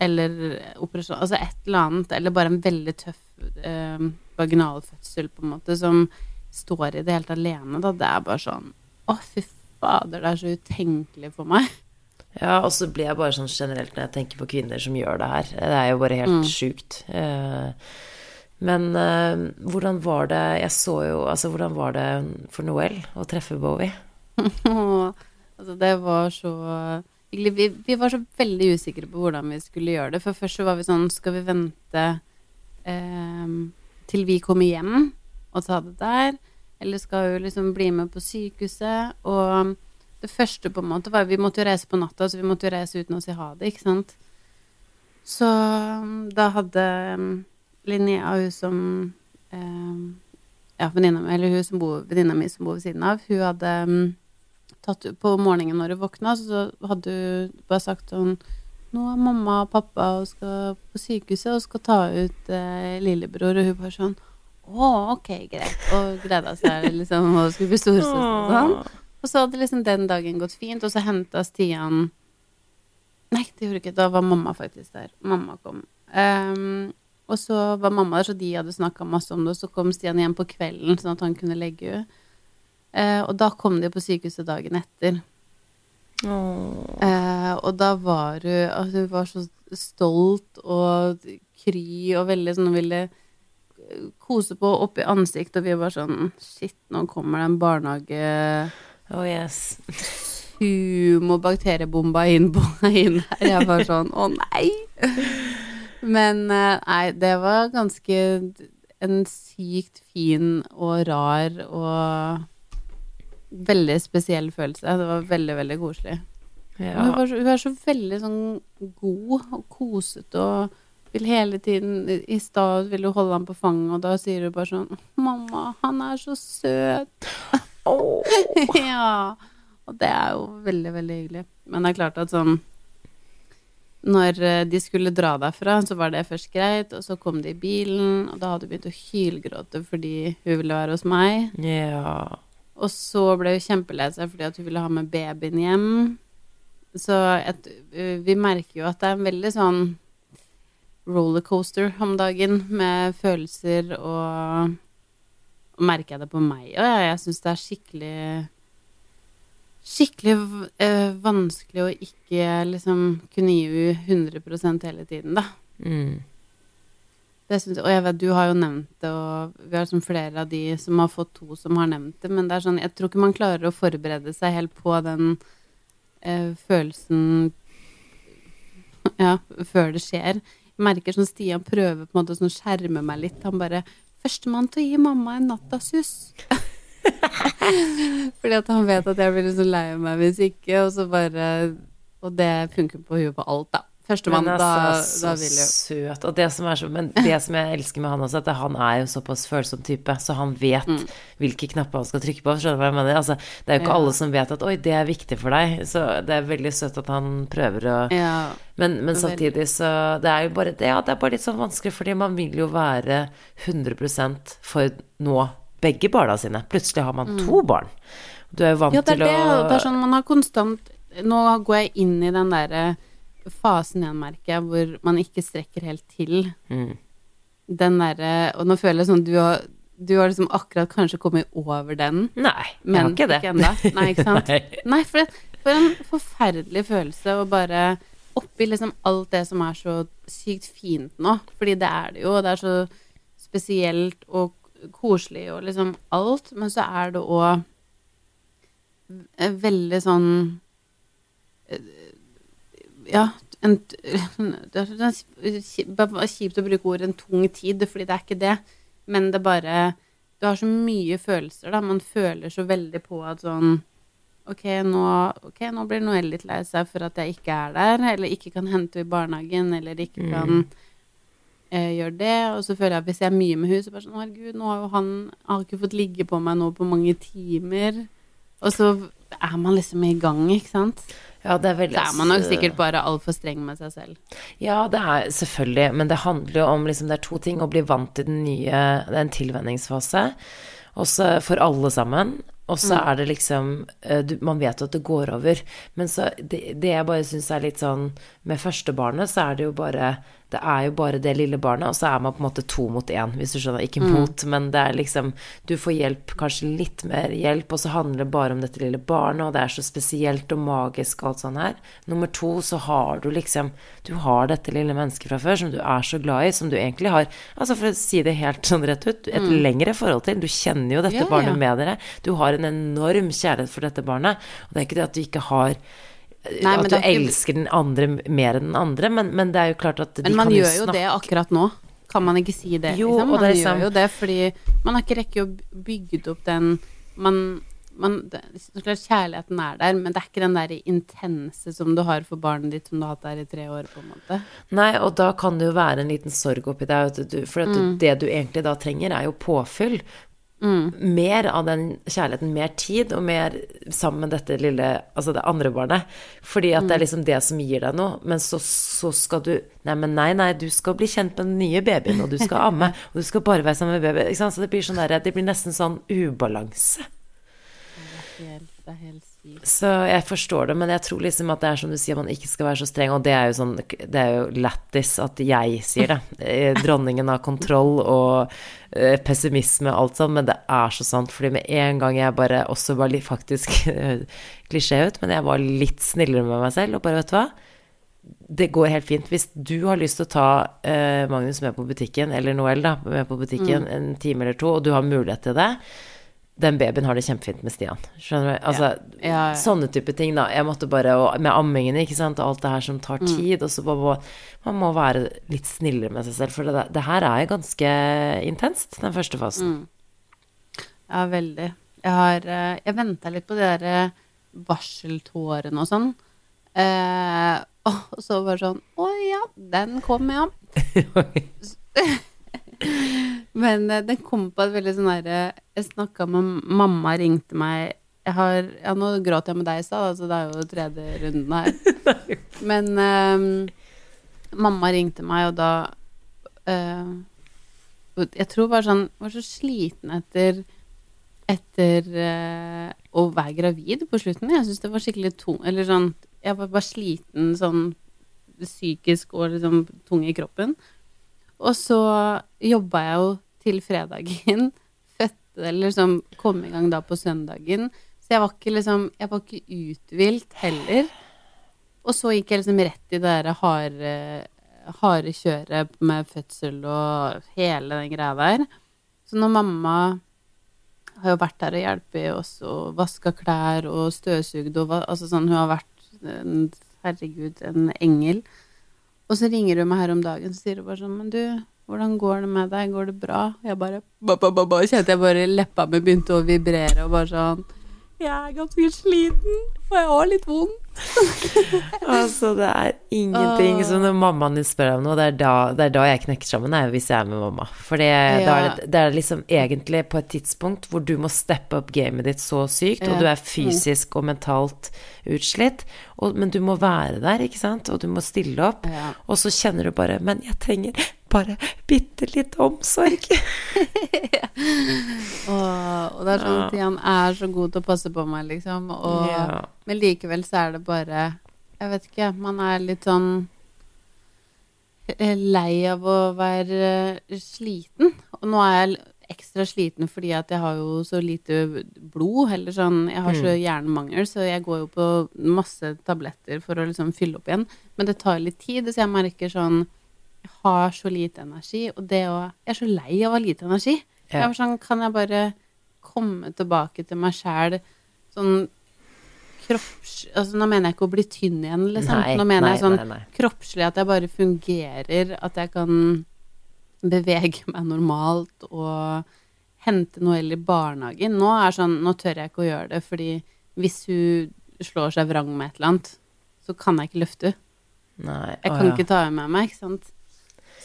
eller operasjon Altså et eller annet, eller bare en veldig tøff eh, vaginalfødsel, på en måte, som står i det helt alene, da. Det er bare sånn Å, fy fader, det er så utenkelig for meg. Ja, og så blir jeg bare sånn generelt når jeg tenker på kvinner som gjør det her. Det er jo bare helt Mm. sjukt. Eh, Men eh, hvordan var det Jeg så jo Altså, hvordan var det for Noel å treffe Bowie? Altså, det var så vi, vi var så veldig usikre på hvordan vi skulle gjøre det. For først så var vi sånn Skal vi vente eh, til vi kommer hjem og ta det der? Eller skal vi liksom bli med på sykehuset? Og det første på en måte var Vi måtte jo reise på natta, så vi måtte jo reise uten å si ha det, ikke sant? Så da hadde um, Linnea, hun som eh, Ja, venninna mi, eller hun som bor, venninna mi som bor ved siden av, hun hadde um, tatt På morgenen når hun våkna, så hadde hun bare sagt sånn Nå er mamma og pappa og skal på sykehuset og skal ta ut eh, lillebror, og hun bare sånn Å, ok, greit. Og gleda seg liksom og skulle bli storesøster og sånn. Og så hadde liksom den dagen gått fint, og så henta Stian Nei, det gjorde ikke. Da var mamma faktisk der. Mamma kom. Um, og så var mamma der, så de hadde snakka masse om det. Og så kom Stian hjem på kvelden, sånn at han kunne legge henne. Uh, og da kom de på sykehuset dagen etter. Eh, Eh, og da var hun altså, Hun var så stolt og kry og veldig sånn ville kose på oppi ansiktet, og vi var sånn Shit, nå kommer det en barnehage Oh yes. humobakteriebomba inn på inn her. Jeg var sånn Å, nei! Men eh, nei, det var ganske en sykt fin og rar og veldig spesiell følelse. Det var veldig, veldig koselig. Ja. Hun, var så, hun er så veldig sånn god og kosete og vil hele tiden I stad ville hun holde ham på fanget, og da sier hun bare sånn 'Mamma, han er så søt'. ja. Og det er jo veldig, veldig hyggelig. Men det er klart at sånn Når eh, de skulle dra derfra, så var det først greit, og så kom de i bilen, og da hadde hun begynt å hylgråte fordi hun ville være hos meg. ja. Og så ble hun kjempelei seg fordi at hun ville ha med babyen hjem. Så et, uh, vi merker jo at det er en veldig sånn rollercoaster om dagen med følelser Og merker jeg det på meg òg, Jeg, Jeg syns det er skikkelig Skikkelig øh, vanskelig å ikke liksom kunne gi 100% hele tiden, da. Mm. Det synes og jeg vet, du har jo nevnt det, og vi har liksom flere av de som har fått to som har nevnt det, men det er sånn, jeg tror ikke man klarer å forberede seg helt på den øh, følelsen ja, før det skjer. Jeg merker sånn Stian prøver på en måte sånn å skjerme meg litt. Han bare 'Førstemann til å gi mamma en nattasus. Fordi at han vet at jeg blir så lei meg hvis ikke, og så bare Og det funker på huet på alt, da. Førstemann, Men da, altså, da så vil jo søt. Og det som så, men det som jeg elsker med han også, at han er jo såpass følsom type, så han vet Mm. hvilke knapper han skal trykke på. Skjønner du hva jeg mener? Altså, det er jo ikke Ja. alle som vet at 'oi, det er viktig for deg', så det er veldig søtt at han prøver å Ja. Men, men samtidig så Det er jo bare det, ja, det er bare litt sånn vanskelig, fordi man vil jo være 100% for nå begge barna sine. Plutselig har man to barn. Du er jo vant Mm. Ja, det er til det. å og Det er sånn man har konstant Nå går jeg inn i den derre fasen igjen, merker jeg, hvor man ikke strekker helt til. mm. Den derre Og nå føler jeg sånn du har, du har liksom akkurat kanskje kommet over den, Nei, jeg har ikke det. ennå. Nei, ikke sant? Nei. Nei, for, det, for en forferdelig følelse å bare Oppi liksom alt det som er så sykt fint nå, fordi det er det jo, og det er så spesielt og koselig og liksom alt, men så er det òg veldig sånn eh, Ja, en, det er sånn kjipt å bruke ordet en tung tid, fordi det er ikke det, men det bare Du har så mye følelser, da. Man føler så veldig på at sånn Ok, nå, okay, nå blir Noel litt lei seg for at jeg ikke er der, eller ikke kan hente henne i barnehagen, eller ikke Mm. kan eh, gjøre det. Og så føler jeg at hvis jeg er mye med henne, så bare sånn Herregud, nå har jo han Han har ikke fått ligge på meg nå på mange timer. Og så er man liksom i gang, ikke sant? Ja, det er veldig Så er man nok sikkert bare altfor streng med seg selv. Ja, det er selvfølgelig, men det handler jo om liksom, det er to ting. Å bli vant til den nye Det er en tilvenningsfase, også for alle sammen. Og så er det liksom eh, du, Man vet jo at det går over. Men så det, det jeg bare syns er litt sånn Med første barnet så er det jo bare Det er jo bare det lille barnet, og så er man på en måte to mot én, hvis du skjønner. Ikke mot, men det er liksom Du får hjelp, kanskje litt mer hjelp, og så handler det bare om dette lille barnet, og det er så spesielt og magisk og alt sånn her. Nummer to, så har du liksom Du har dette lille mennesket fra før som du er så glad i, som du egentlig har Altså for å si det helt sånn rett ut, et lengre forhold til. Du kjenner jo dette Ja, ja. barnet med dere. Du har en enorm kjærlighet for dette barnet. Og det er ikke det at du ikke har Nei, At du ikke- elsker den andre mer enn den andre, men, men det er jo klart at de Men man gjør jo snakke det akkurat nå. Kan man ikke si det? Jo, liksom? Man det liksom... gjør jo det fordi man har ikke rekket å bygge opp den man, man, det, klart Kjærligheten er der, men det er ikke den der intense som du har for barnet ditt som du har hatt der i tre år, på en måte. Nei, og da kan det jo være en liten sorg oppi deg, for Mm. det du egentlig da trenger, er jo påfyll. Mer av den kjærligheten, mer tid, og mer sammen med dette lille Altså det andre barnet. Fordi at det Mm. er liksom det som gir deg noe. Men så, så skal du Nei, men nei, nei, du skal bli kjent med den nye babyen, og du skal amme, og du skal bare være sammen med babyen. Så det blir sånn der, det blir nesten sånn ubalanse. Det er helt, det er helt. Så jeg forstår det, men jeg tror liksom at det er som du sier, man ikke skal være så streng, og det er jo sånn Det er jo lættis at jeg sier det. Eh, Dronningen av kontroll og eh, pessimisme og alt sånt, men det er så sant, fordi med en gang jeg bare også var litt faktisk klisjé ut, men jeg var litt snillere med meg selv, og bare, vet du hva det går helt fint. Hvis du har lyst til å ta eh, Magnus med på butikken, eller Noel da, med på butikken Mm. en time eller to, og du har mulighet til det, den babyen har det kjempefint med Stian. Skjønner du? Altså, Ja, ja. sånne type ting, da. Jeg måtte bare og Med ammingene, ikke sant, og alt det her som tar Mm. tid, og så bare, man, må være litt snillere med seg selv, for det, det her er ganske intenst, den første fasen. Mm. Ja, veldig. Jeg har eh, Jeg venta litt på de der varseltårene og sånn. Eh, og så var det sånn Å ja, den kom, ja. Men eh, den kom på et veldig sånn herre Jeg snakka med mamma, ringte meg jeg har, ja, Nå gråt jeg med deg i stad, altså det er jo tredje runden her. Men eh, mamma ringte meg, og da eh, Jeg tror bare sånn Var så sliten etter etter eh, å være gravid på slutten. Jeg syns det var skikkelig tung Eller sånn Jeg var bare sliten sånn psykisk og liksom tung i kroppen. Og så jobba jeg jo til fredagen. Fødte eller liksom kom i gang da på søndagen. Så jeg var ikke liksom Jeg var ikke uthvilt heller. Og så gikk jeg liksom rett i det derre harde, harde kjøret med fødsel og hele den greia der. Så når mamma har jo vært der og hjulpet oss og vaska klær og støvsugd og altså sånn, Hun har vært en, herregud, en engel. Og så ringer hun meg her om dagen og sier hun bare sånn Men du, hvordan går det med deg? Går det bra? Jeg bare ba, ba, ba, ba, Kjente jeg bare leppa mi begynte å vibrere og bare sånn Jeg er ganske sliten, og jeg har litt vondt. Altså, det er ingenting som når mammaen din spør om noe, det er da, det er da jeg knekker sammen, er jo hvis jeg er med mamma. For det, Ja. er det, det er liksom egentlig på et tidspunkt hvor du må steppe opp gamet ditt så sykt, og du er fysisk og mentalt utslitt, og, men du må være der, ikke sant, og du må stille opp, Ja. og så kjenner du bare Men jeg trenger bare bitte litt omsorg. Og, og det er sånn at han er så god til å passe på meg, liksom. Og, Ja. Men likevel så er det bare Jeg vet ikke, man er litt sånn eh, lei av å være eh, sliten. Og nå er jeg ekstra sliten fordi at jeg har jo så lite blod, eller sånn Jeg har så hjernemangel, så jeg går jo på masse tabletter for å liksom fylle opp igjen. Men det tar litt tid, så jeg merker sånn har så lite energi, og det å Jeg er så lei av å ha lite energi. Ja. Jeg var sånn, kan jeg bare komme tilbake til meg sjæl sånn kropps... Altså, nå mener jeg ikke å bli tynn igjen, liksom. Nei, nå mener nei, jeg sånn nei, kroppslig at jeg bare fungerer, at jeg kan bevege meg normalt og hente Noelle i barnehagen. Nå er sånn, nå tør jeg ikke å gjøre det, fordi hvis hun slår seg vrang med et eller annet, så kan jeg ikke løfte henne. Jeg Jeg å, kan ja. ikke ta henne med meg, ikke sant.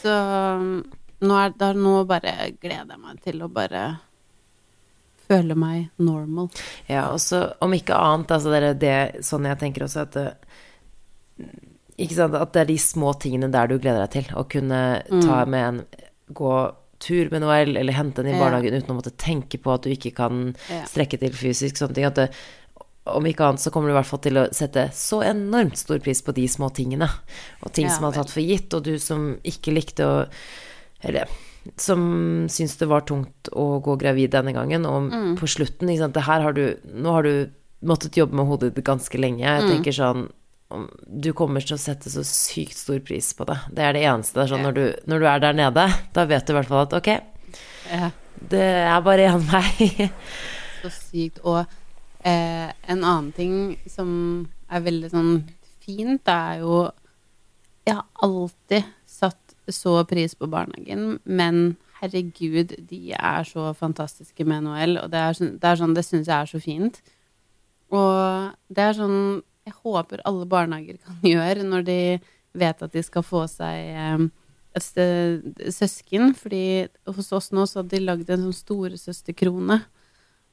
Så um, nå, er, da, nå bare gleder jeg meg til å bare føle meg normal. Ja, og så om ikke annet, altså det er det sånn jeg tenker også at det, Ikke sant, at det er de små tingene der du gleder deg til. Å kunne ta med en Gå tur med Noel, eller hente henne i Ja. barnehagen uten å måtte tenke på at du ikke kan strekke til fysisk, sånne ting. At det, om ikke annet så kommer du i hvert fall til å sette så enormt stor pris på de små tingene. Og ting Ja, som er har tatt for gitt, og du som ikke likte å Eller som syns det var tungt å gå gravid denne gangen, og Mm. på slutten ikke sant, det her har du, Nå har du måttet jobbe med hodet ditt ganske lenge. Jeg Mm. tenker sånn Du kommer til å sette så sykt stor pris på det. Det er det eneste. Det er sånn, når, du, når du er der nede, da vet du i hvert fall at ok, Ja. det er bare én vei. Så sykt. Og eh, en annen ting som er veldig sånn fint, er jo Jeg har alltid satt så pris på barnehagen, men herregud, de er så fantastiske med NHL, og det er, sånn- det er sånn Det syns jeg er så fint. Og det er sånn Jeg håper alle barnehager kan gjøre når de vet at de skal få seg eh, et sted, søsken, fordi hos oss nå så hadde de lagd en sånn storesøsterkrone.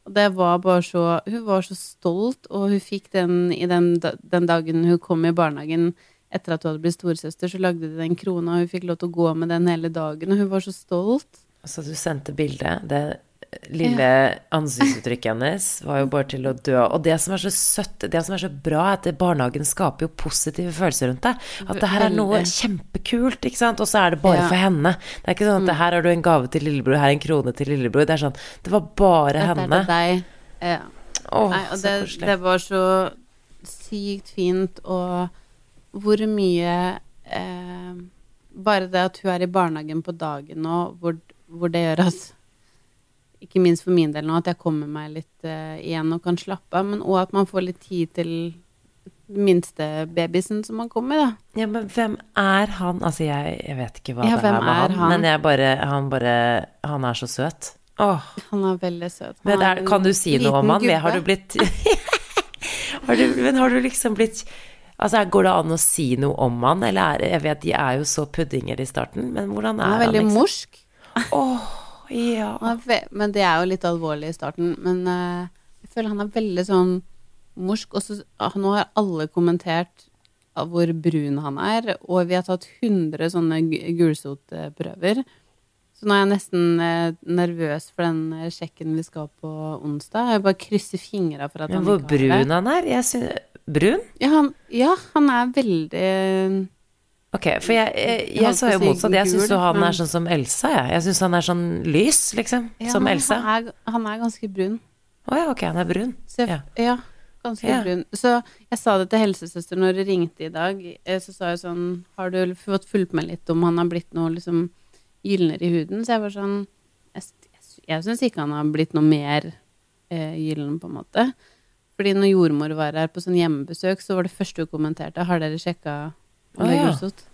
Og det var bare så Hun var så stolt, og hun fikk den i den, den dagen hun kom i barnehagen etter at hun hadde blitt storesøster, så lagde de den krona, og hun fikk lov til å gå med den hele dagen, og hun var så stolt. Så du sendte bildet. Det lille ansiktsuttrykket hennes var jo bare til å dø. Og det som er så søtt, det som er så bra, er at barnehagen skaper jo positive følelser rundt deg. At det her er noe kjempekult, ikke sant. Og så er det bare Ja. for henne. Det er ikke sånn at her har du en gave til lillebror, her er en krone til lillebror. Det er sånn Det var bare Dette er henne. til deg. Ja. Åh, Nei, og det, det var så sykt fint, og hvor mye eh, Bare det at hun er i barnehagen på dagen nå, hvor, hvor det gjør at Ikke minst for min del nå, at jeg kommer meg litt uh, igjen og kan slappe av, men òg at man får litt tid til den minste babysen som man kommer, da. Ja, men hvem er han? Altså, jeg, jeg vet ikke hva Ja, det er med er han, han? men jeg bare Han bare Han er så søt. Åh. Han er veldig søt. Han Men er kan du si noe om han? Men Har du blitt har du, Men har du liksom blitt Altså, Går det an å si noe om han, eller er Jeg vet de er jo så puddinger i starten, men hvordan er Han han? er veldig liksom? morsk. Ja. Men det er jo litt alvorlig i starten. Men eh, jeg føler han er veldig sånn morsk. Og så nå har alle kommentert hvor brun han er, og vi har tatt 100 sånne gu- gulsotprøver. Så nå er jeg nesten eh, nervøs for den eh, sjekken vi skal på onsdag. Jeg bare krysser fingra for at Men han ikke har det. Hvor brun han er? Jeg synes, Brun? Ja han, ja, han er veldig Ok, for jeg, jeg, Jeg jeg sa jo motsatt. Jeg syns jo han er sånn som Elsa, jeg. Jeg syns han er sånn lys, liksom. ja, som Elsa. Han er, han er ganske brun. Å ja, ok, han er brun. Så Ja. ja. ganske Ja. brun. Så jeg sa det til helsesøster når hun ringte i dag. eh, Så sa jeg sånn Har du fått fulgt med litt om han har blitt noe liksom gylnere i huden? Så jeg var sånn jeg, jeg syns ikke han har blitt noe mer eh, gyllen, på en måte. Fordi når jordmor var her på sånn hjemmebesøk, så var det første hun kommenterte Har dere sjekka om det er ja. gulsott?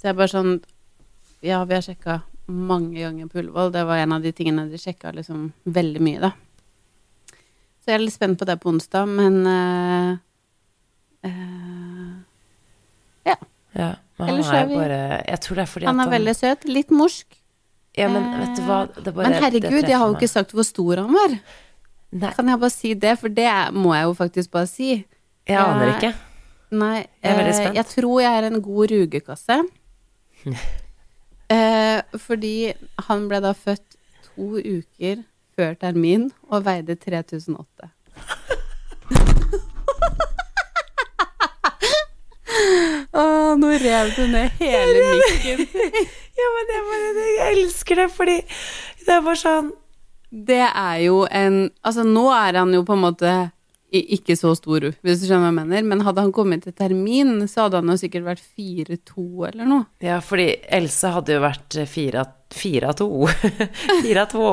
Så jeg bare sånn Ja, vi har sjekka mange ganger på Ullevål. Det var en av de tingene de sjekka liksom veldig mye, da. Så jeg er litt spent på det på onsdag, men uh, uh, Ja. Ja, men han er vi- bare Jeg tror det er fordi Han er veldig søt. Litt morsk. Ja, men vet du hva det bare, men herregud, jeg har jo ikke sagt hvor stor han var. Nei, Kan jeg bare si det? For det må jeg jo faktisk bare si. jeg aner Eh, ikke. Nei, Jeg er veldig eh, spent. jeg tror jeg er en god rugekasse. eh, fordi han ble da født to uker før termin og veide 3008. Åh, nå rev du ned hele mikken. Ja, men jeg, bare, jeg elsker det, fordi det er bare sånn Det er jo en Altså, nå er han jo på en måte ikke så stor, hvis du skjønner hva jeg mener. Men hadde han kommet til termin, så hadde han jo sikkert vært 4-2 eller noe. Ja, fordi Else hadde jo vært fire av fire av to. Fire av to.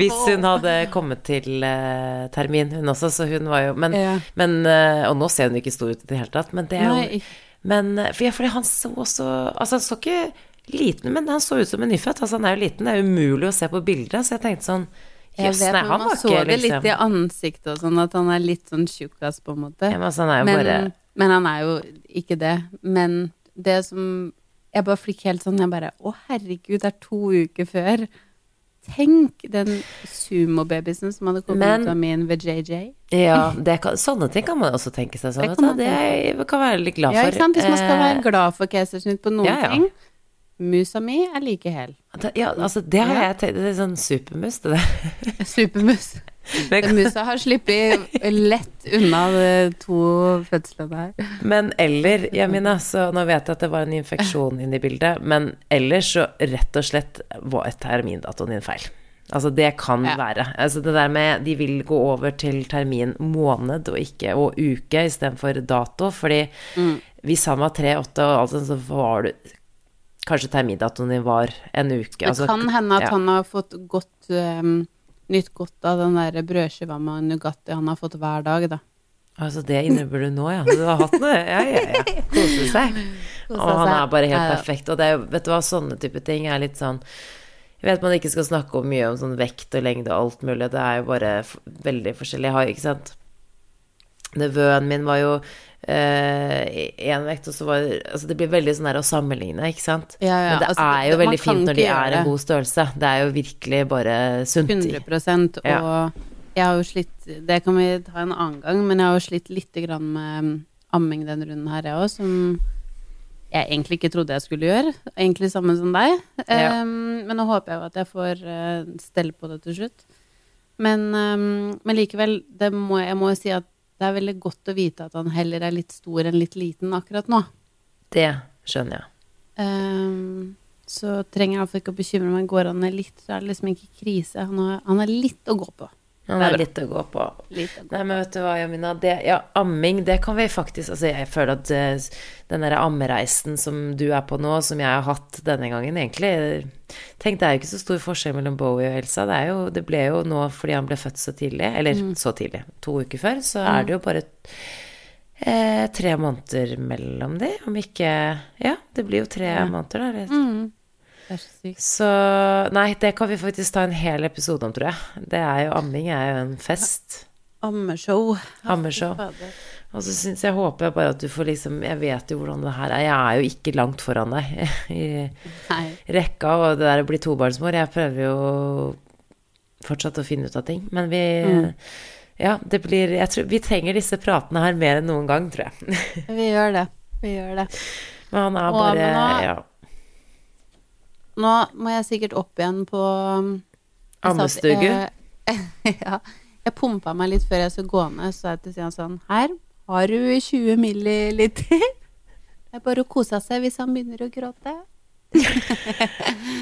Hvis hun hadde kommet til uh, termin, hun også, så hun var jo Men, Ja. men uh, Og nå ser hun ikke stor ut i det hele tatt, men det er jo Men eh, for, ja, fordi han så også Altså, han så ikke liten men han så ut som en nyfødt. Altså, han er jo liten. Det er umulig å se på bildet, så jeg tenkte sånn Jeg Jøss, vet, nei, men han man så ikke det liksom litt i ansiktet og sånn, at han er litt sånn tjukkas, på en måte. ja, men, altså, han er jo men, bare men han er jo ikke det. Men det som Jeg bare fikk helt sånn Jeg bare Å, herregud, det er to uker før. Tenk den sumobabysen som hadde kommet Men- ut av min ved JJ. Ja, det kan, sånne ting kan man også tenke seg sånn. Det kan man Det kan være litt glad for. Ja, ikke sant? Hvis man skal Eh, være glad for keisersnitt på noen ja, ja. ting. Musa mi er like hel. Ja, altså, det har jeg tenkt. Det er sånn supermus, det der. Supermus. Men, Musa har sluppet lett unna de to fødslene her. men eller, Jamina, så nå vet jeg at det var en infeksjon inne i bildet, men ellers så rett og slett var termindatoen din feil. Altså, det kan Ja. være. Altså, det der med De vil gå over til termin måned og ikke og uke istedenfor dato, fordi Mm. han var tre, åtte og alt sånt, så var du Kanskje termindatoen din var en uke. Det altså- kan hende at ja. han har fått godt um, nytt godt av den der brødskiva med Nugatti han har fått hver dag, da. Altså, det innebærer du nå, ja. Du har hatt noe? Ja, ja, ja. Kose seg. Og han er bare helt perfekt. Og det er jo, vet du hva, sånne type ting er litt sånn Jeg vet man ikke skal snakke om mye om sånn vekt og lengde og alt mulig, det er jo bare veldig forskjellig. Jeg har, ikke sant Nevøen min var jo én vekt, og så var Altså, det blir veldig sånn der å sammenligne, ikke sant? Ja, ja, Men det altså, er jo det- veldig fint når de er en god størrelse. Det er jo virkelig bare sunt. 100 Ja. Og jeg har jo slitt Det kan vi ta en annen gang, men jeg har jo slitt lite grann med amming den runden her, jeg òg, som jeg egentlig ikke trodde jeg skulle gjøre. Egentlig samme som deg. Ja. Um, men nå håper jeg jo at jeg får uh, stell på det til slutt. Men, um, men likevel, det må, jeg må jo si at det er veldig godt å vite at han heller er litt stor enn litt liten akkurat nå. Det skjønner jeg. Um, så trenger jeg iallfall ikke å bekymre meg. Går han ned litt, så er det liksom ikke krise. Han har, han har litt å gå på. Han Det er litt å gå på. Litt. Nei, men vet du hva, Jamina. Det, ja, amming, det kan vi faktisk Altså, jeg føler at uh, den derre ammereisen som du er på nå, som jeg har hatt denne gangen, egentlig Tenk, det er jo ikke så stor forskjell mellom Bowie og Elsa. Det, jo, det ble jo nå fordi han ble født så tidlig, eller så tidlig, to uker før, så er det jo bare eh, tre måneder mellom de, om ikke Ja, det blir jo tre måneder, da. eller- Mm. Det er så sykt. Så Nei, det kan vi faktisk ta en hel episode om, tror jeg. Det er jo Amming er jo en fest. Ammeshow. Ammeshow. Og så syns jeg håper jeg bare at du får liksom Jeg vet jo hvordan det her er. Jeg er jo ikke langt foran deg i Nei. rekka, og det der å bli tobarnsmor Jeg prøver jo fortsatt å finne ut av ting. Men vi Ja, det blir jeg tror, Vi trenger disse pratene her mer enn noen gang, tror jeg. Vi gjør det. Vi gjør det. Men han er bare bare men Ja. Nå må jeg sikkert opp igjen på um, Ammestugu. jeg- ja. Jeg pumpa meg litt før jeg skulle gå ned, så jeg til Stian sånn Her har du 20 milliliter. Det er bare å kose seg hvis han begynner å gråte.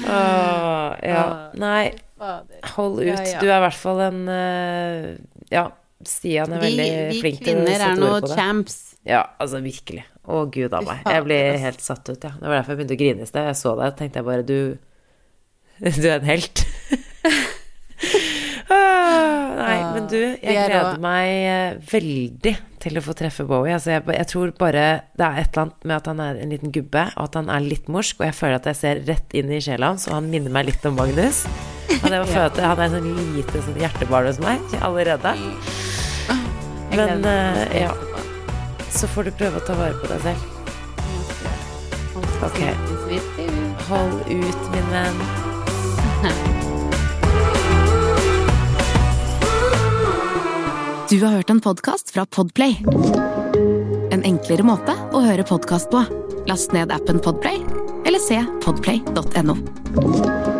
Åh, ja. Nei, hold ut. Du er i hvert fall en eh, Ja, Stian er veldig vi flink til å er sette ord på det. champs. Ja, altså virkelig. Å, gud a meg. Jeg blir helt satt ut, ja. Det var derfor jeg begynte å grine i sted. Jeg så deg, tenkte jeg bare du Du er en helt. Ah, Nei, men du, jeg er gleder meg eh, veldig til å få treffe Bowie. Altså, jeg, jeg tror bare det er et eller annet med at han er en liten gubbe, og at han er litt morsk, og jeg føler at jeg ser rett inn i sjela hans, og han minner meg litt om Magnus. Han er, føte, han er en sånn lite sånn hjertebarn hos meg allerede. Men, å ja. Så får du prøve å ta vare på deg selv. Ok. Hold ut, min venn. Du har hørt en podkast fra Podplay. En enklere måte å høre podkast på. Last ned appen Podplay, eller se podplay.no.